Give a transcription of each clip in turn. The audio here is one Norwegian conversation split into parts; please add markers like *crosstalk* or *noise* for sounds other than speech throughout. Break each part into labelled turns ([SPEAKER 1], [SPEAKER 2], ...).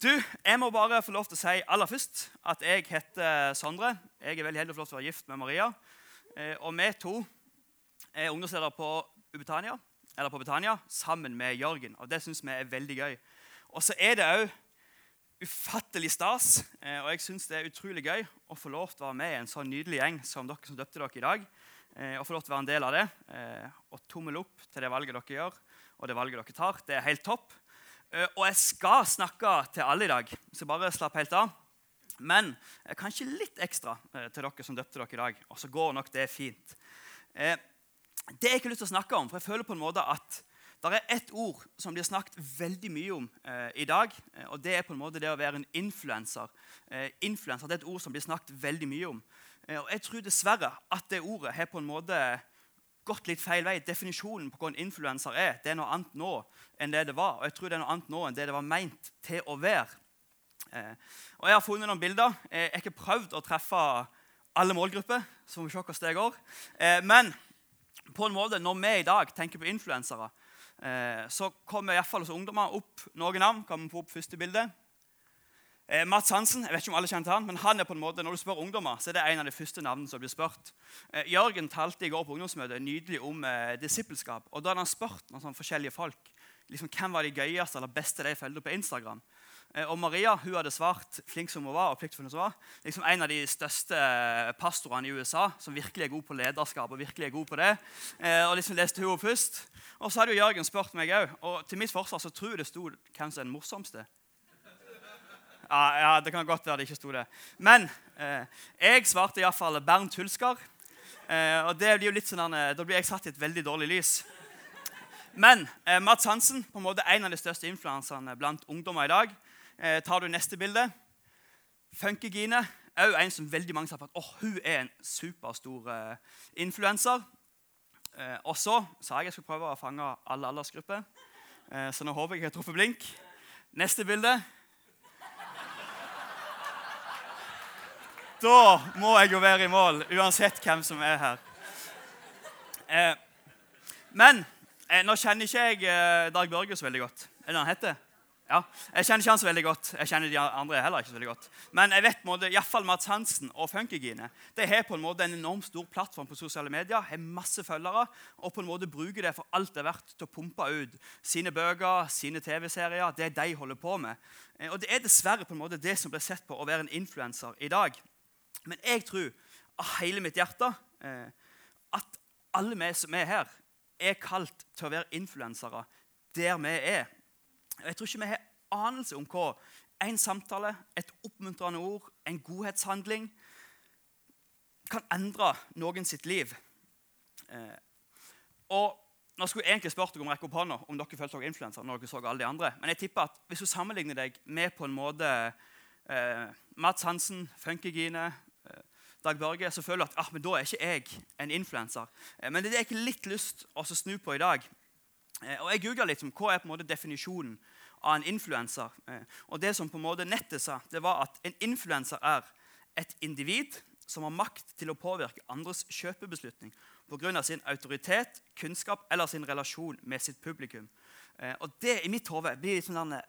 [SPEAKER 1] Du, Jeg må bare få lov til å si aller først at jeg heter Sondre. Jeg er veldig heldig å få lov til å være gift med Maria. Eh, og vi to er ungdomsledere på Ubetania, eller på Betania sammen med Jørgen. Og Det syns vi er veldig gøy. Og så er det òg ufattelig stas, eh, og jeg syns det er utrolig gøy å få lov til å være med i en sånn nydelig gjeng som dere som døpte dere i dag. Eh, og få lov til å være en del av det. Og tommel opp til det valget dere gjør, og det valget dere tar. Det er helt topp. Eh, og jeg skal snakke til alle i dag, så bare slapp helt av. Men kanskje litt ekstra eh, til dere som døpte dere i dag. Og så går nok det fint. Eh, det jeg ikke har lyst til å snakke om, for jeg føler på en måte at det er ett ord som blir snakket veldig mye om eh, i dag. og Det er på en måte det å være en influenser. Eh, influencer det er et ord som blir snakket veldig mye om. Eh, og Jeg tror dessverre at det ordet har på en måte gått litt feil vei. Definisjonen på hva en influenser er, det er noe annet nå enn det det var. Og jeg tror det er noe annet nå enn det det var meint til å være. Eh, og Jeg har funnet noen bilder. Eh, jeg har ikke prøvd å treffe alle målgrupper. så vi se hvordan det går. Eh, men på en måte, når vi i dag tenker på influensere, eh, så kommer i hvert fall hos ungdommer opp noen navn. Kan vi få opp første bilde? Eh, Mats Hansen jeg vet ikke om alle kjente han, men han er på en måte, når du spør ungdommer, så er det en av de første navnene som blir spurt. Eh, Jørgen talte i går på ungdomsmøtet nydelig om eh, disippelskap. og Da hadde han spurt noen sånne forskjellige folk liksom, hvem var de gøyeste eller beste de fulgte på Instagram. Eh, og Maria hun hadde svart, flink som hun var, og pliktfull som hun var, liksom en av de største pastorene i USA som virkelig er god på lederskap. og virkelig er god på det. Og liksom leste hun først. Og så hadde jo Jørgen spurt meg òg. Og til mitt forsvar så tror jeg det sto hvem som er den morsomste. Ja, ja, Det kan godt være det ikke sto det. Men eh, jeg svarte iallfall Bernt Hulsker. Eh, og det blir jo litt sånn, eh, Da blir jeg satt i et veldig dårlig lys. Men eh, Mats Hansen, på en måte en av de største influenserne blant ungdommer i dag. Eh, tar du neste bilde Funkygine. Òg en som veldig mange sa at oh, hun er en superstor eh, influenser. Eh, og så sa jeg jeg skulle prøve å fange alle aldersgrupper. Eh, så nå håper jeg jeg har truffet blink. Neste bilde. Da må jeg jo være i mål, uansett hvem som er her. Eh, men eh, nå kjenner ikke jeg eh, Dag Børge så veldig godt. Er det han heter? Ja, Jeg kjenner ikke han så veldig godt. Jeg kjenner de andre heller ikke så veldig godt. Men jeg vet måte, iallfall Mats Hansen og Funkygine de har på en måte en enormt stor plattform på sosiale medier. har masse følgere, Og på en måte bruker det for alt det er verdt til å pumpe ut sine bøker, sine TV-serier. Det de holder på med. Eh, og det er dessverre på en måte det som blir sett på å være en influenser i dag. Men jeg tror av hele mitt hjerte eh, at alle vi som er her, er kalt til å være influensere der vi er. Jeg tror ikke vi har anelse om hva en samtale, et oppmuntrende ord, en godhetshandling kan endre noen sitt liv. Eh, og nå skulle jeg egentlig spurt dere om rekke opp hånda om dere følte dere influensere. når dere så alle de andre. Men jeg tipper at hvis du sammenligner deg med på en måte eh, Mats Hansen, Funkygine, Dag Børge, så føler du at ah, men da er ikke jeg en influenser. Eh, men det er ikke litt lyst å snu på i dag. Eh, og Jeg googla litt om hva er på en måte definisjonen av en influenser. Eh, og det som på en måte nettet sa, det var at en influenser er et individ som har makt til å påvirke andres kjøpebeslutning pga. sin autoritet, kunnskap eller sin relasjon med sitt publikum. Og Det i mitt hode blir litt sånn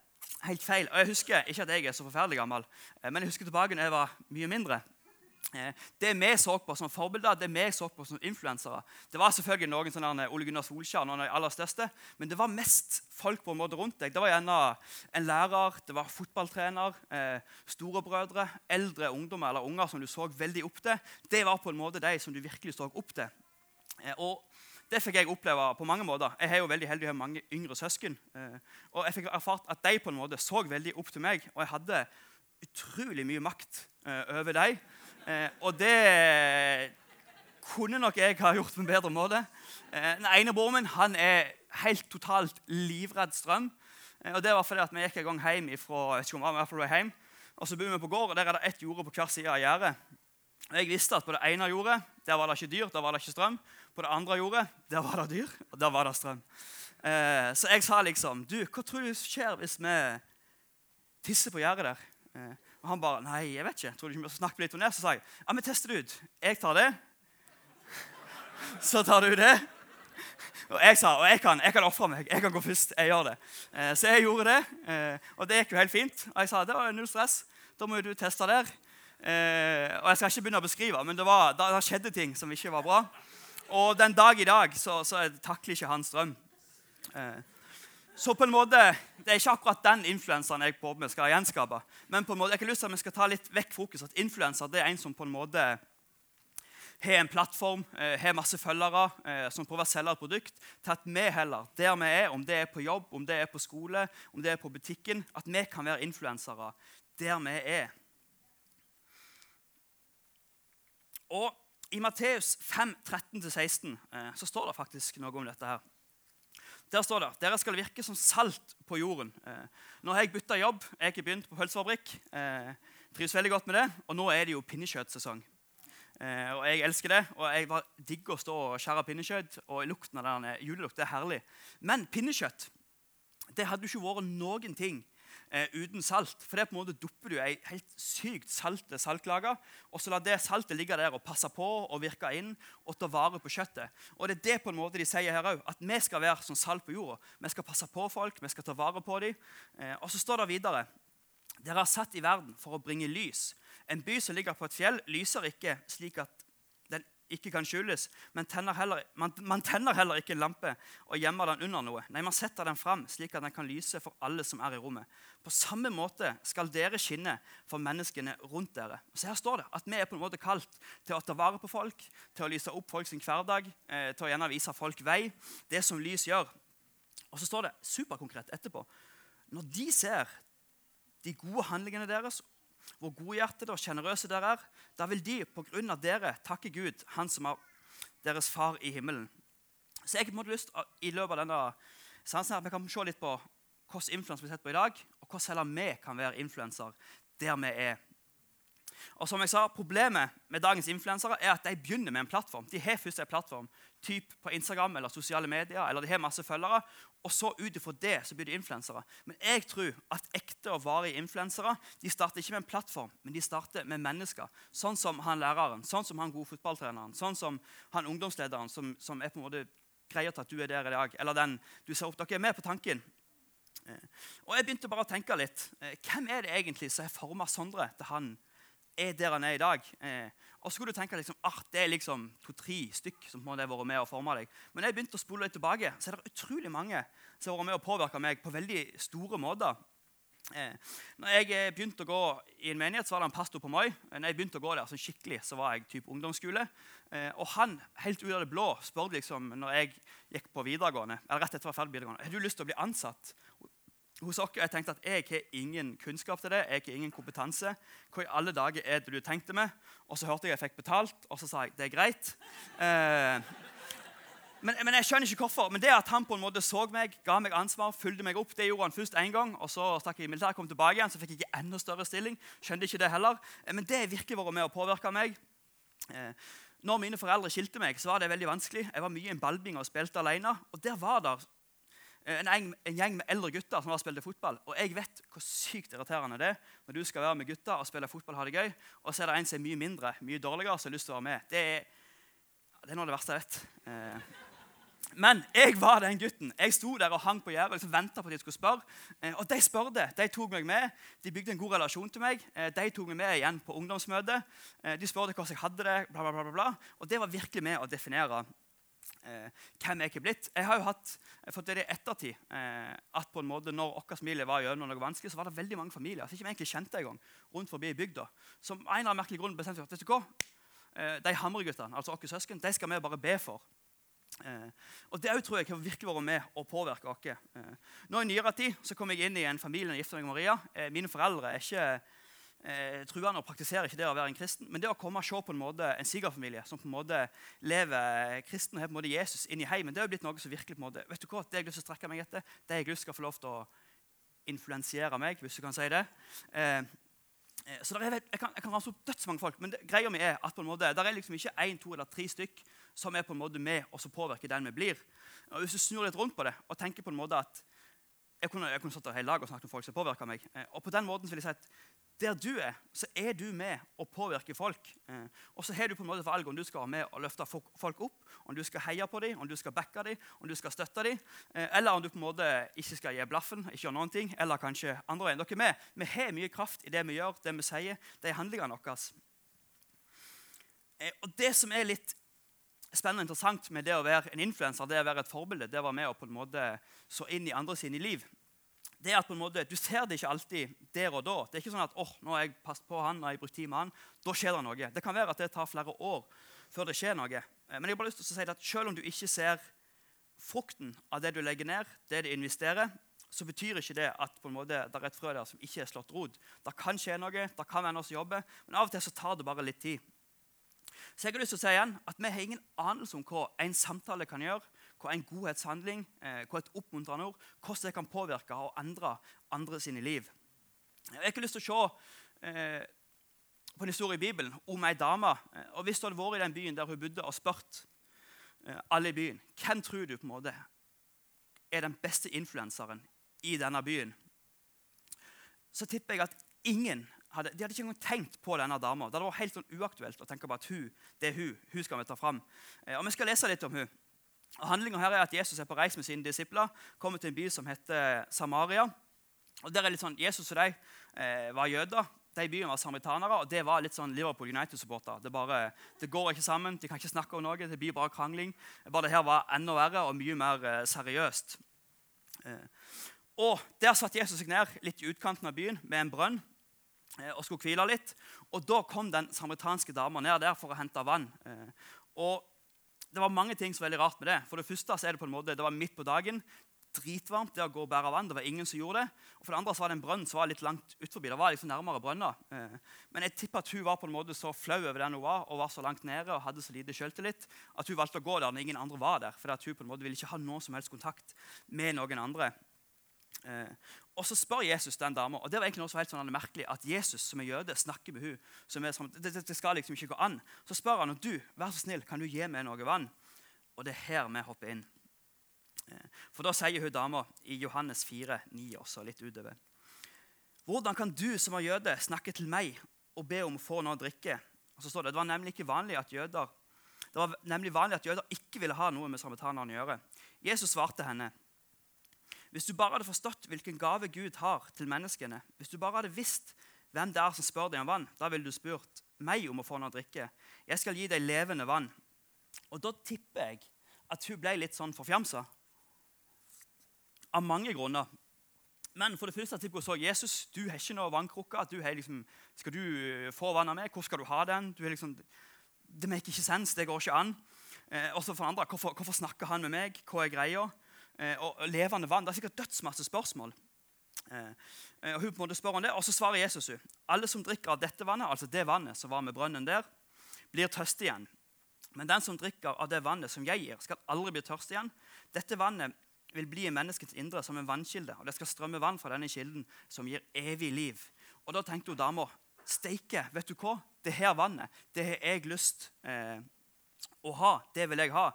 [SPEAKER 1] helt feil. Og Jeg husker ikke at jeg er så forferdelig gammel, men jeg husker tilbake når jeg var mye mindre. Eh, det vi så på som forbilder, det vi så på som influensere Det var selvfølgelig noen sånne Ole Gunnar Solskjær, noen av de aller største, men det var mest folk på en måte rundt deg. Det var gjerne en lærer, det var fotballtrener, eh, storebrødre, eldre ungdommer eller unger som du så veldig opp til. Det var på en måte de som du virkelig så opp til. Eh, og det fikk jeg oppleve på mange måter. Jeg er jo veldig heldig å ha mange yngre søsken. Og jeg fikk erfart at de på en måte så veldig opp til meg, og jeg hadde utrolig mye makt over dem. Eh, og det kunne nok jeg ha gjort på en bedre måte. Eh, den ene broren min han er helt totalt livredd strøm. Eh, og det var fordi at Vi gikk en gang hjem fra, vet ikke om det var hjem, og så bor vi på gård, og der er det ett jorde på hver side av gjerdet. Jeg visste at på det ene jordet der var det ikke dyr, der var det ikke strøm. På det andre jordet der var det dyr, og der var det strøm. Eh, så jeg sa liksom Du, hva tror du skjer hvis vi tisser på gjerdet der? Eh, og han bare Nei, jeg vet ikke. Tror du ikke vi snakke litt om det? Så sa jeg ja, vi tester det ut. Jeg tar det. *laughs* Så tar du det. Og jeg sa og jeg kan, jeg kan ofre meg. Jeg kan gå først. Jeg gjør det. Eh, så jeg gjorde det, eh, og det gikk jo helt fint. Og jeg sa det var null stress. Da må jo du teste der. Eh, og jeg skal ikke begynne å beskrive, men det, var, da, skjedde ting som ikke var bra. Og den dag i dag så, så takler ikke han strøm. Eh, så på en måte, Det er ikke akkurat den influenseren jeg på med skal gjenskape. Men på en måte, jeg har lyst til at vi skal ta litt vekk fokus. At influenser er en som på en måte har en plattform, eh, har masse følgere, eh, som prøver å selge et produkt, til at vi heller, der vi er, om det er på jobb, om det er på skole, om det er på butikken, at vi kan være influensere der vi er. Og I Matteus 5, 13-16 eh, så står det faktisk noe om dette. her. Der står det dere skal virke som salt på jorden. Nå har jeg bytta jobb. Jeg har ikke begynt på pølsefabrikk. Trives veldig godt med det. Og nå er det jo pinnekjøttsesong. Eh, og Jeg elsker det. og Jeg var digg å stå og skjære pinnekjøtt. og lukten av den julelukt er herlig. Men pinnekjøtt det hadde jo ikke vært noen ting eh, uten salt. For det på en måte dupper du ei helt sykt salte saltlage, og så lar det saltet ligge der og passe på og virke inn og ta vare på kjøttet. Og det er det på en måte de sier her òg, at vi skal være som salt på jorda. Vi skal passe på folk, vi skal ta vare på dem. Eh, og så står det videre dere er satt i verden for å bringe lys. En by som ligger på et fjell, lyser ikke slik at ikke kan skjules. Men tenner heller, man, man, tenner heller ikke en lampe og gjemmer den under noe. Nei, Man setter den fram slik at den kan lyse for alle som er i rommet. På samme måte skal dere skinne for menneskene rundt dere. Så Her står det at vi er på en måte kalt til å ta vare på folk, til å lyse opp folk sin hverdag, eh, til å gjerne vise folk vei. Det som lys gjør. Og så står det superkonkret etterpå. Når de ser de gode handlingene deres, hvor godhjertede og sjenerøse dere er, da vil de på grunn av dere takke Gud, Han som er deres far i himmelen. Så jeg måtte lyst i løpet av denne sansen her, vi kan se litt på hvilken influenser vi har sett på i dag, og hvordan heller vi kan være influenser der vi er. Og som jeg sa, Problemet med dagens influensere er at de begynner med en plattform. De har først en plattform typ på Instagram eller sosiale medier, eller de har masse følgere, og så ut ifra det så blir de influensere. Men jeg tror at ekte og varige influensere de starter ikke med en plattform, men de starter med mennesker. Sånn som han læreren, sånn som han gode fotballtreneren, sånn som han ungdomslederen som, som er på en måte greier til at du er der i dag, eller den du ser opp Dere er med på tanken. Eh, og jeg begynte bare å tenke litt. Eh, hvem er det egentlig som har forma Sondre til han er der han er i dag? Eh, og så skulle du tenke liksom, ah, det er liksom to-tre stykk som har vært med og forma deg. Men jeg begynte å spole litt tilbake, så er det utrolig mange som har vært med og påvirka meg på veldig store måter. Eh, når jeg eh, begynte å gå i en menighet, så var det en pastor på Moi. Eh, når jeg begynte å gå der sånn skikkelig, så var jeg typ ungdomsskole. Eh, og han helt ut av det blå spurte liksom, når jeg gikk på videregående, eller rett etter å ferdig videregående, har du lyst til å bli ansatt hos oss. Jeg tenkte at jeg har ingen kunnskap til det. jeg har ingen kompetanse. Hva i alle dager er det du tenkte med? Og så hørte jeg jeg fikk betalt, og så sa jeg det er greit. Eh, men, men, jeg skjønner ikke hvorfor. Men det at han på en måte så meg, ga meg ansvar, fulgte meg opp, det gjorde han først én gang. og Så stakk jeg i militæret, kom tilbake igjen, så fikk jeg ikke enda større stilling. Skjønte ikke det heller. Eh, men det har virkelig vært med å påvirke meg. Eh, når mine foreldre skilte meg, så var det veldig vanskelig. Jeg var mye i en ballbing og spilte alene. Og der var Eh, en, en, en, gjeng med eldre gutter som har spilt fotball. Og jeg vet hvor sykt irriterende det er når du skal være med gutter og spille fotball ha det gøy, og så er det en som er mye mindre, mye dårligere, som har lyst til å være med. Det er, det er noe av det verste jeg vet. Eh, men jeg var den gutten. Jeg sto der og hang på gjerdet og liksom venta på at de skulle spørre. Eh, og de spurte. De tok meg med. De bygde en god relasjon til meg. De tok meg med igjen på ungdomsmøtet. De spurte hvordan jeg hadde det. Bla, bla, bla, bla. Og det var virkelig med å definere eh, hvem jeg er blitt. Jeg har jo hatt, fått det i ettertid eh, at på en måte når vår familie var gjennom noe vanskelig, så var det veldig mange familier som ikke vi egentlig kjente engang, rundt forbi i bygda, som en eller annen merkelig grunn bestemte seg for at eh, de Hamre-guttene, altså våre søsken, de skal vi bare be for. Eh, og Det tror jeg har virkelig vært med å påvirke oss. Eh, nå I nyere tid så kom jeg inn i en familie gifta meg Maria. Eh, mine foreldre er ikke eh, truende og praktiserer ikke det å være en kristen, men det å komme og se på en måte en sigerfamilie som på en måte lever kristen og har på en måte Jesus inn i heimen, det har blitt noe som virkelig på en måte, vet du hva, det jeg har lyst til å strekke meg etter, det jeg har lyst til å få lov til å influensiere meg, hvis du kan si det. Eh, eh så er, jeg kan, jeg kan ramse opp dødsmange folk, men det, greia mi er at på en måte, der er liksom ikke én, to eller tre stykk som er på en måte med og som påvirker den vi blir. Og Hvis du snur litt rundt på det og tenker på en måte at jeg kunne, jeg kunne stått hele dag og snakket om folk som påvirker meg. Eh, og på den måten vil jeg si at der du er, så er du med å påvirke folk. Eh, og så har du på en måte valg om du skal være med og løfte folk opp, om du skal heie på dem, om du skal backe dem, om du skal støtte dem, eh, eller om du på en måte ikke skal gi blaffen, ikke gjøre noen ting, eller kanskje andre veien. Dere er med. Vi har mye kraft i det vi gjør, det vi sier, de handlingene våre. Og det som er litt spennende og interessant med det å være en influenser, det å være et forbilde, det å være med og på en måte så inn i andre sine liv, det er at på en måte, Du ser det ikke alltid der og da. Det er ikke sånn at oh, nå har jeg passet på han, og jeg brukt tid med han, da skjer det noe. Det kan være at det tar flere år før det skjer noe. Eh, men jeg har bare lyst til å si at selv om du ikke ser frukten av det du legger ned, det du investerer, så betyr ikke det at på en måte, det er et frø der som ikke er slått rot. Det kan skje noe, det kan være noe som jobber, men av og til så tar det bare litt tid. Så jeg har lyst til å si igjen at Vi har ingen anelse om hva en samtale kan gjøre, hva en godhetshandling, eh, hva et oppmuntrende ord, hvordan det kan påvirke og endre andre sine liv. Jeg har ikke lyst til å se eh, på en historie i Bibelen om ei dame. Eh, og Hvis du hadde vært i den byen der hun bodde, og spurt alle i byen hvem tror du på en måte er den beste influenseren i denne byen, så tipper jeg at ingen hadde, de hadde ikke engang tenkt på denne dama. Det var helt sånn uaktuelt å tenke på at hun, det er hun. Hun skal vi ta fram. Eh, og Vi skal lese litt om hun. Og Handlinga her er at Jesus er på reis med sine disipler, kommer til en by som heter Samaria. Og der er litt sånn, Jesus og de eh, var jøder. De i byen var samaritanere, og det var litt sånn Liverpool United-supporter. Det, det, går ikke sammen, de kan ikke snakke om noe, det blir bare krangling. Bare det her var enda verre og mye mer eh, seriøst. Eh, og Der satt Jesus seg ned litt i utkanten av byen med en brønn eh, og skulle hvile litt. Og Da kom den samaritanske dama ned der for å hente vann. Og det var mange ting som var veldig rart med det. For det første så er det på en måte, det var midt på dagen. Dritvarmt det å gå og bære vann. Det var ingen som gjorde det. Og for det andre så var det en brønn som var litt langt utforbi. Det var liksom nærmere brønner. Eh, men jeg tipper at hun var på en måte så flau over den hun var, og var så langt nede og hadde så lite sjøltillit at hun valgte å gå der når ingen andre var der. For hun på en måte ville ikke ha noen som helst kontakt med noen andre. Og så spør Jesus den dama, og det var egentlig noe så helt sånn merkelig, at Jesus som er jøde snakker med hun, det, det, skal liksom ikke gå an. Så spør han og du, vær så snill, kan du gi meg noe vann. Og det er her vi hopper inn. Eh, for da sier hun dama i Johannes 4, 9 også, litt utover. Hvordan kan du som er jøde, snakke til meg og be om å få noe å drikke? Og så står Det det var nemlig ikke vanlig at jøder det var nemlig vanlig at jøder ikke ville ha noe med samaritanerne å gjøre. Jesus svarte henne, hvis du bare hadde forstått hvilken gave Gud har til menneskene, hvis du bare hadde visst hvem det er som spør deg om vann, da ville du spurt meg om å få noe å drikke. Jeg skal gi deg levende vann. Og da tipper jeg at hun ble litt sånn forfjamsa. Av mange grunner. Men for det første tipper hun så Jesus, du har ikke noe vannkrukke. Du liksom, skal du få vann av meg? Hvor skal du ha den? Du liksom, det make ikke sens. Det går ikke an. Eh, også for andre, hvorfor, hvorfor, snakker han med meg? Hva er greia? Eh, og levende vann. Det er sikkert dødsmasse spørsmål. Eh, eh, og hun på en måte spør om det, og så svarer Jesus hun. Alle som drikker av dette vannet, altså det vannet som var med brønnen der, blir tørste igjen. Men den som drikker av det vannet som jeg gir, skal aldri bli tørst igjen. Dette vannet vil bli i menneskets indre som en vannkilde, og det skal strømme vann fra denne kilden som gir evig liv. Og Da tenkte hun dama steike, vet du hva? Det her vannet det har jeg lyst eh, å ha. Det vil jeg ha.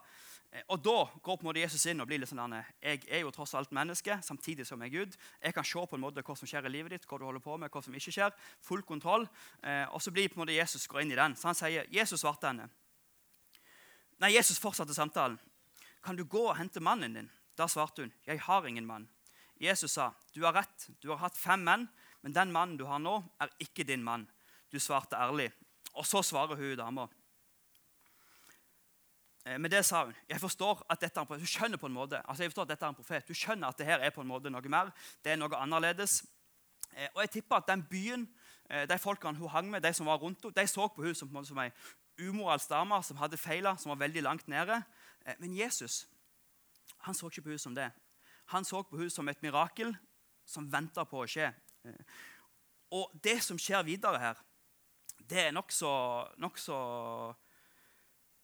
[SPEAKER 1] Eh, og Da går på en måte Jesus inn og blir litt sånn Jeg er jo tross alt menneske, samtidig som jeg er Gud. Jeg kan se på en måte hva som skjer i livet ditt, hva du holder på med, hva som ikke skjer. Full kontroll. Eh, og så blir på en måte Jesus går inn i den. Så han sier, Jesus svarte henne. Nei, Jesus fortsatte samtalen. Kan du gå og hente mannen din? Da svarte hun, jeg har ingen mann. Jesus sa, du har rett, du har hatt fem menn, men den mannen du har nå, er ikke din mann. Du svarte ærlig. Og så svarer hun dama. Eh, men det sa hun. Jeg forstår at dette er en profet. Hun skjønner på en måte, altså jeg forstår at dette er en profet. Hun skjønner at det her er på en måte noe mer. Det er noe annerledes. Eh, og jeg tipper at den byen, eh, de folkene hun hang med, de som var rundt henne, de så på henne som, som en umoralsk dame som hadde feila, som var veldig langt nede. Men Jesus han så ikke på henne som det. Han så på henne som et mirakel som venta på å skje. Og det som skjer videre her, det er nokså nok så,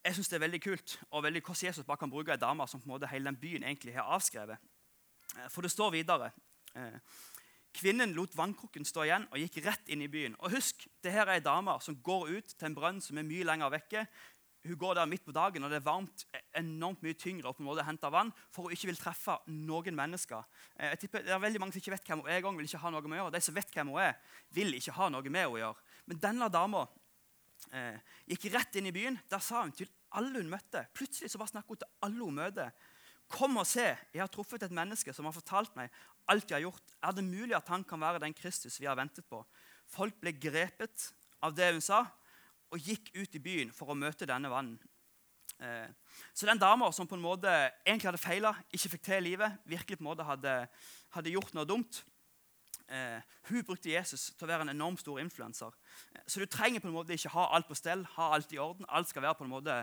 [SPEAKER 1] jeg synes det er veldig kult og veldig hvordan Jesus bare kan bruke ei dame som på en måte hele den byen egentlig har avskrevet. Eh, for det står videre eh, Kvinnen lot vannkrukken stå igjen og gikk rett inn i byen. Og husk, det her er ei dame som går ut til en brønn som er mye lenger vekke. hun går der midt på dagen, og det er varmt, enormt mye tyngre og på en måte hente vann, for hun ikke vil treffe noen mennesker. Eh, jeg tipper Det er veldig mange som ikke vet hvem hun er, gang, vil ikke ha noe med å gjøre. De som vet hvem hun er, vil ikke ha noe med å gjøre. Men denne dama eh, gikk rett inn i byen. Der sa hun til alle hun møtte. Plutselig så bare snakket hun til alle hun møter. Kom og se, jeg har truffet et menneske som har fortalt meg alt jeg har gjort. Er det mulig at han kan være den Kristus vi har ventet på? Folk ble grepet av det hun sa, og gikk ut i byen for å møte denne vannen. Eh, så den dama som på en måte egentlig hadde feila, ikke fikk til livet, virkelig på en måte hadde, hadde gjort noe dumt, eh, hun brukte Jesus til å være en enormt stor influenser. Eh, så du trenger på en måte ikke ha alt på stell, ha alt i orden. Alt skal være på en måte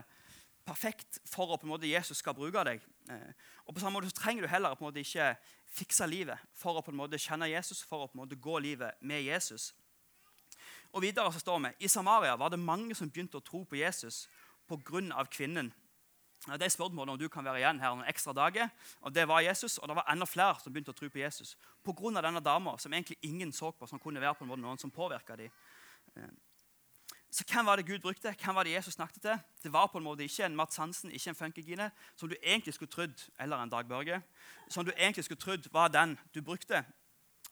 [SPEAKER 1] perfekt for å på en måte Jesus skal bruke deg. Eh, og på samme måte så trenger du heller på en måte ikke fikse livet for å på en måte kjenne Jesus, for å på en måte gå livet med Jesus. Og videre så står vi, I Samaria var det mange som begynte å tro på Jesus pga. kvinnen. Det spurte om du kan være igjen her noen ekstra dager. og Det var Jesus, og det var enda flere som begynte å tro på Jesus pga. denne dama som egentlig ingen så på, som kunne være på en måte noen som påvirka dem. Eh, så hvem var det Gud brukte? Hvem var det Jesus snakket til? Det var på en måte ikke en Mats Hansen, ikke en Funkygine, som du egentlig skulle trodd, eller en Dag Børge, som du egentlig skulle trodd var den du brukte.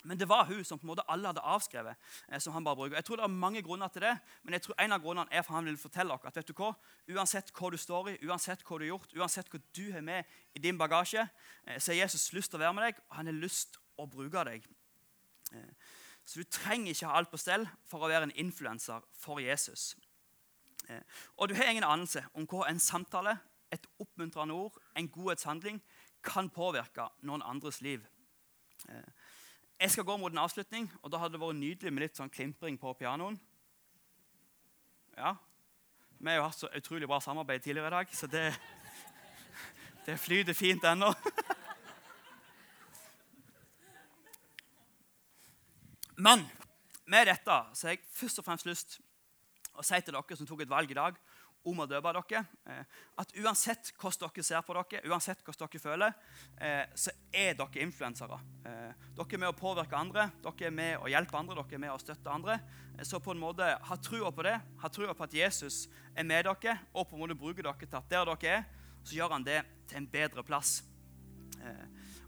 [SPEAKER 1] Men det var hun som på en måte alle hadde avskrevet. Eh, som han bare bruker. Jeg tror det er mange grunner til det, men jeg tror en av grunnene er for han vil fortelle dere at vet du hva, uansett hva du står i, uansett hva du har gjort, uansett hva du har med i din bagasje, eh, så har Jesus lyst til å være med deg, og han har lyst til å bruke deg. Eh, så du trenger ikke ha alt på stell for å være en influenser for Jesus. Og du har ingen anelse om hva en samtale, et oppmuntrende ord, en godhetshandling kan påvirke noen andres liv. Eh, jeg skal gå mot en avslutning, og da hadde det vært nydelig med litt sånn klimpring på pianoen. Ja. Vi har jo hatt så utrolig bra samarbeid tidligere i dag, så det, det flyter fint ennå. Men med dette så har jeg først og fremst lyst å si til dere som tok et valg i dag, om å døpe dere. Eh, at uansett hvordan dere ser på dere, uansett hvordan dere føler, eh, så er dere influensere. Eh, dere er med å påvirke andre, dere er med å hjelpe andre, dere er med å støtte andre. Så på en måte ha trua på det, ha trua på at Jesus er med dere, og på en måte bruker dere til at der dere er, så gjør han det til en bedre plass.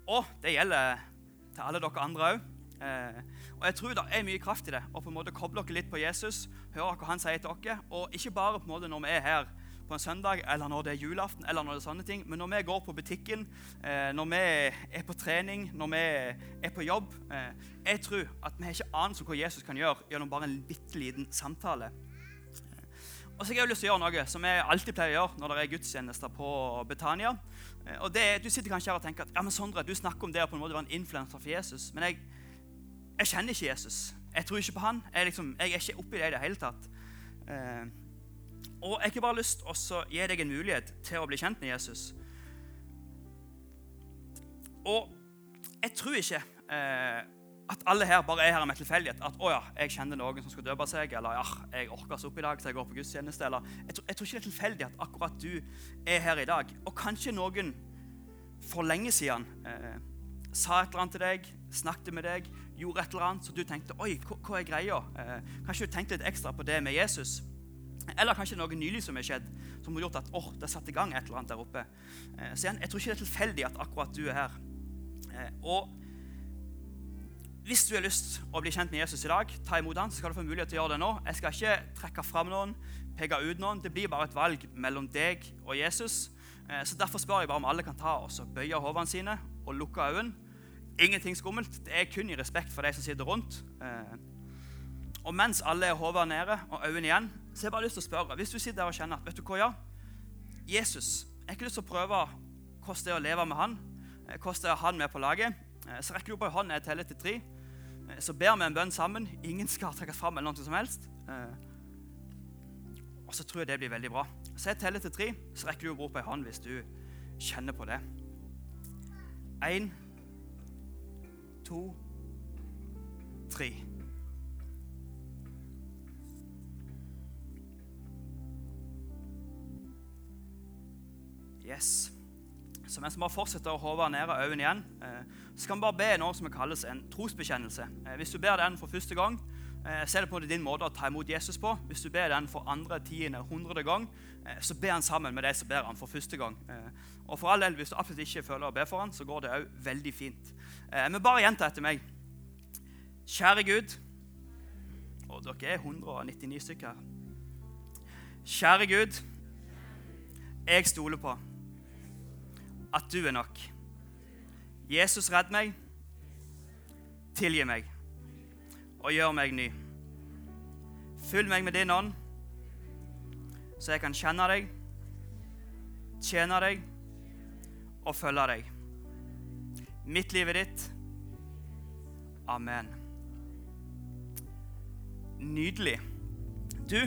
[SPEAKER 1] Og det gjelder til alle dere andre òg. Eh, og jeg tror det er mye kraft i det. å på en måte koble dere litt på Jesus, høre hva han sier til dere. Og ikke bare på en måte når vi er her på en søndag, eller når det er julaften, eller når det er sånne ting, men når vi går på butikken, eh, når vi er på trening, når vi er på jobb eh, Jeg tror at vi har ikke anelse om hva Jesus kan gjøre gjennom bare en bitte liten samtale. Og så har jeg lyst til å gjøre noe som jeg alltid pleier å gjøre når det er gudstjenester på Betania. Og det, Du sitter kanskje her og tenker at ja, men Sondre, du snakker om det å på en måte være en influenser for Jesus. Men jeg, jeg kjenner ikke Jesus. Jeg tror ikke på han. Jeg, liksom, jeg er ikke oppi det i det hele tatt. Eh, og jeg har bare lyst til å gi deg en mulighet til å bli kjent med Jesus. Og jeg tror ikke eh, at alle her bare er her med tilfeldighet. At å ja, jeg kjenner noen som skal døpe seg, eller ja, jeg orker så opp i dag, så jeg går på gudstjeneste. Eller, jeg, tror, jeg tror ikke det er tilfeldig at akkurat du er her i dag. Og kanskje noen for lenge siden eh, sa et eller annet til deg, snakket med deg, gjorde et eller annet så du tenkte Oi, hva er greia? Eh, kanskje du tenkte litt ekstra på det med Jesus? Eller kanskje noe nylig som er skjedd, som har gjort at oh, det er satt i gang et eller annet der oppe. Eh, så igjen, Jeg tror ikke det er tilfeldig at akkurat du er her. Eh, og hvis du har lyst å bli kjent med Jesus i dag, ta imot han, så skal du få mulighet til å gjøre det nå. Jeg skal ikke trekke fram noen, peke ut noen. Det blir bare et valg mellom deg og Jesus. Eh, så Derfor spør jeg bare om alle kan ta og bøye hodene sine og lukke øynene Ingenting skummelt. Det er kun i respekt for de som sitter rundt. Eh, og mens alle er hodet nede og øynene igjen, så har jeg bare lyst til å spørre Hvis du sitter der og kjenner at vet du hva, ja, Jesus Jeg har ikke lyst til å prøve hvordan det er å leve med han, eh, hvordan det er han med på laget. Eh, så rekker du opp ei hånd når jeg teller til tre. Så ber vi en bønn sammen. Ingen skal trekkes fram. eller noe som helst. Og så tror jeg det blir veldig bra. Så jeg teller til tre, så rekker du opp ei hånd hvis du kjenner på det. Én to, tre. Yes. Så mens vi bare fortsetter å håve ned øynene igjen, eh, så kan vi bare be noe som kalles en trosbekjennelse. Eh, hvis du ber den for første gang, så er det på din måte å ta imot Jesus på. Hvis du ber den for andre, tiende, hundrede gang, eh, så ber han sammen med deg som ber han for første gang. Eh, og for all del, Hvis du absolutt ikke føler å be for han, så går det òg veldig fint. Eh, men bare gjenta etter meg. Kjære Gud Og dere er 199 stykker her. Kjære Gud, jeg stoler på at du er nok. Jesus, redd meg. Tilgi meg og gjør meg ny. Fyll meg med din ånd, så jeg kan kjenne deg, tjene deg og følge deg. Mitt liv er ditt. Amen. Nydelig. Du,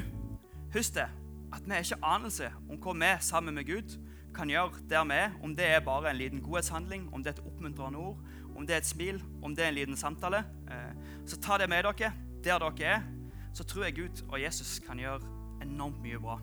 [SPEAKER 1] husk det, at vi har ikke anelse om hva vi sammen med Gud kan gjøre der vi er. Om det er bare en liten godhetshandling, om det er et oppmuntrende ord, om det er et smil, om det er en liten samtale. Eh, så ta det med dere der dere er. Så tror jeg Gud og Jesus kan gjøre enormt mye bra.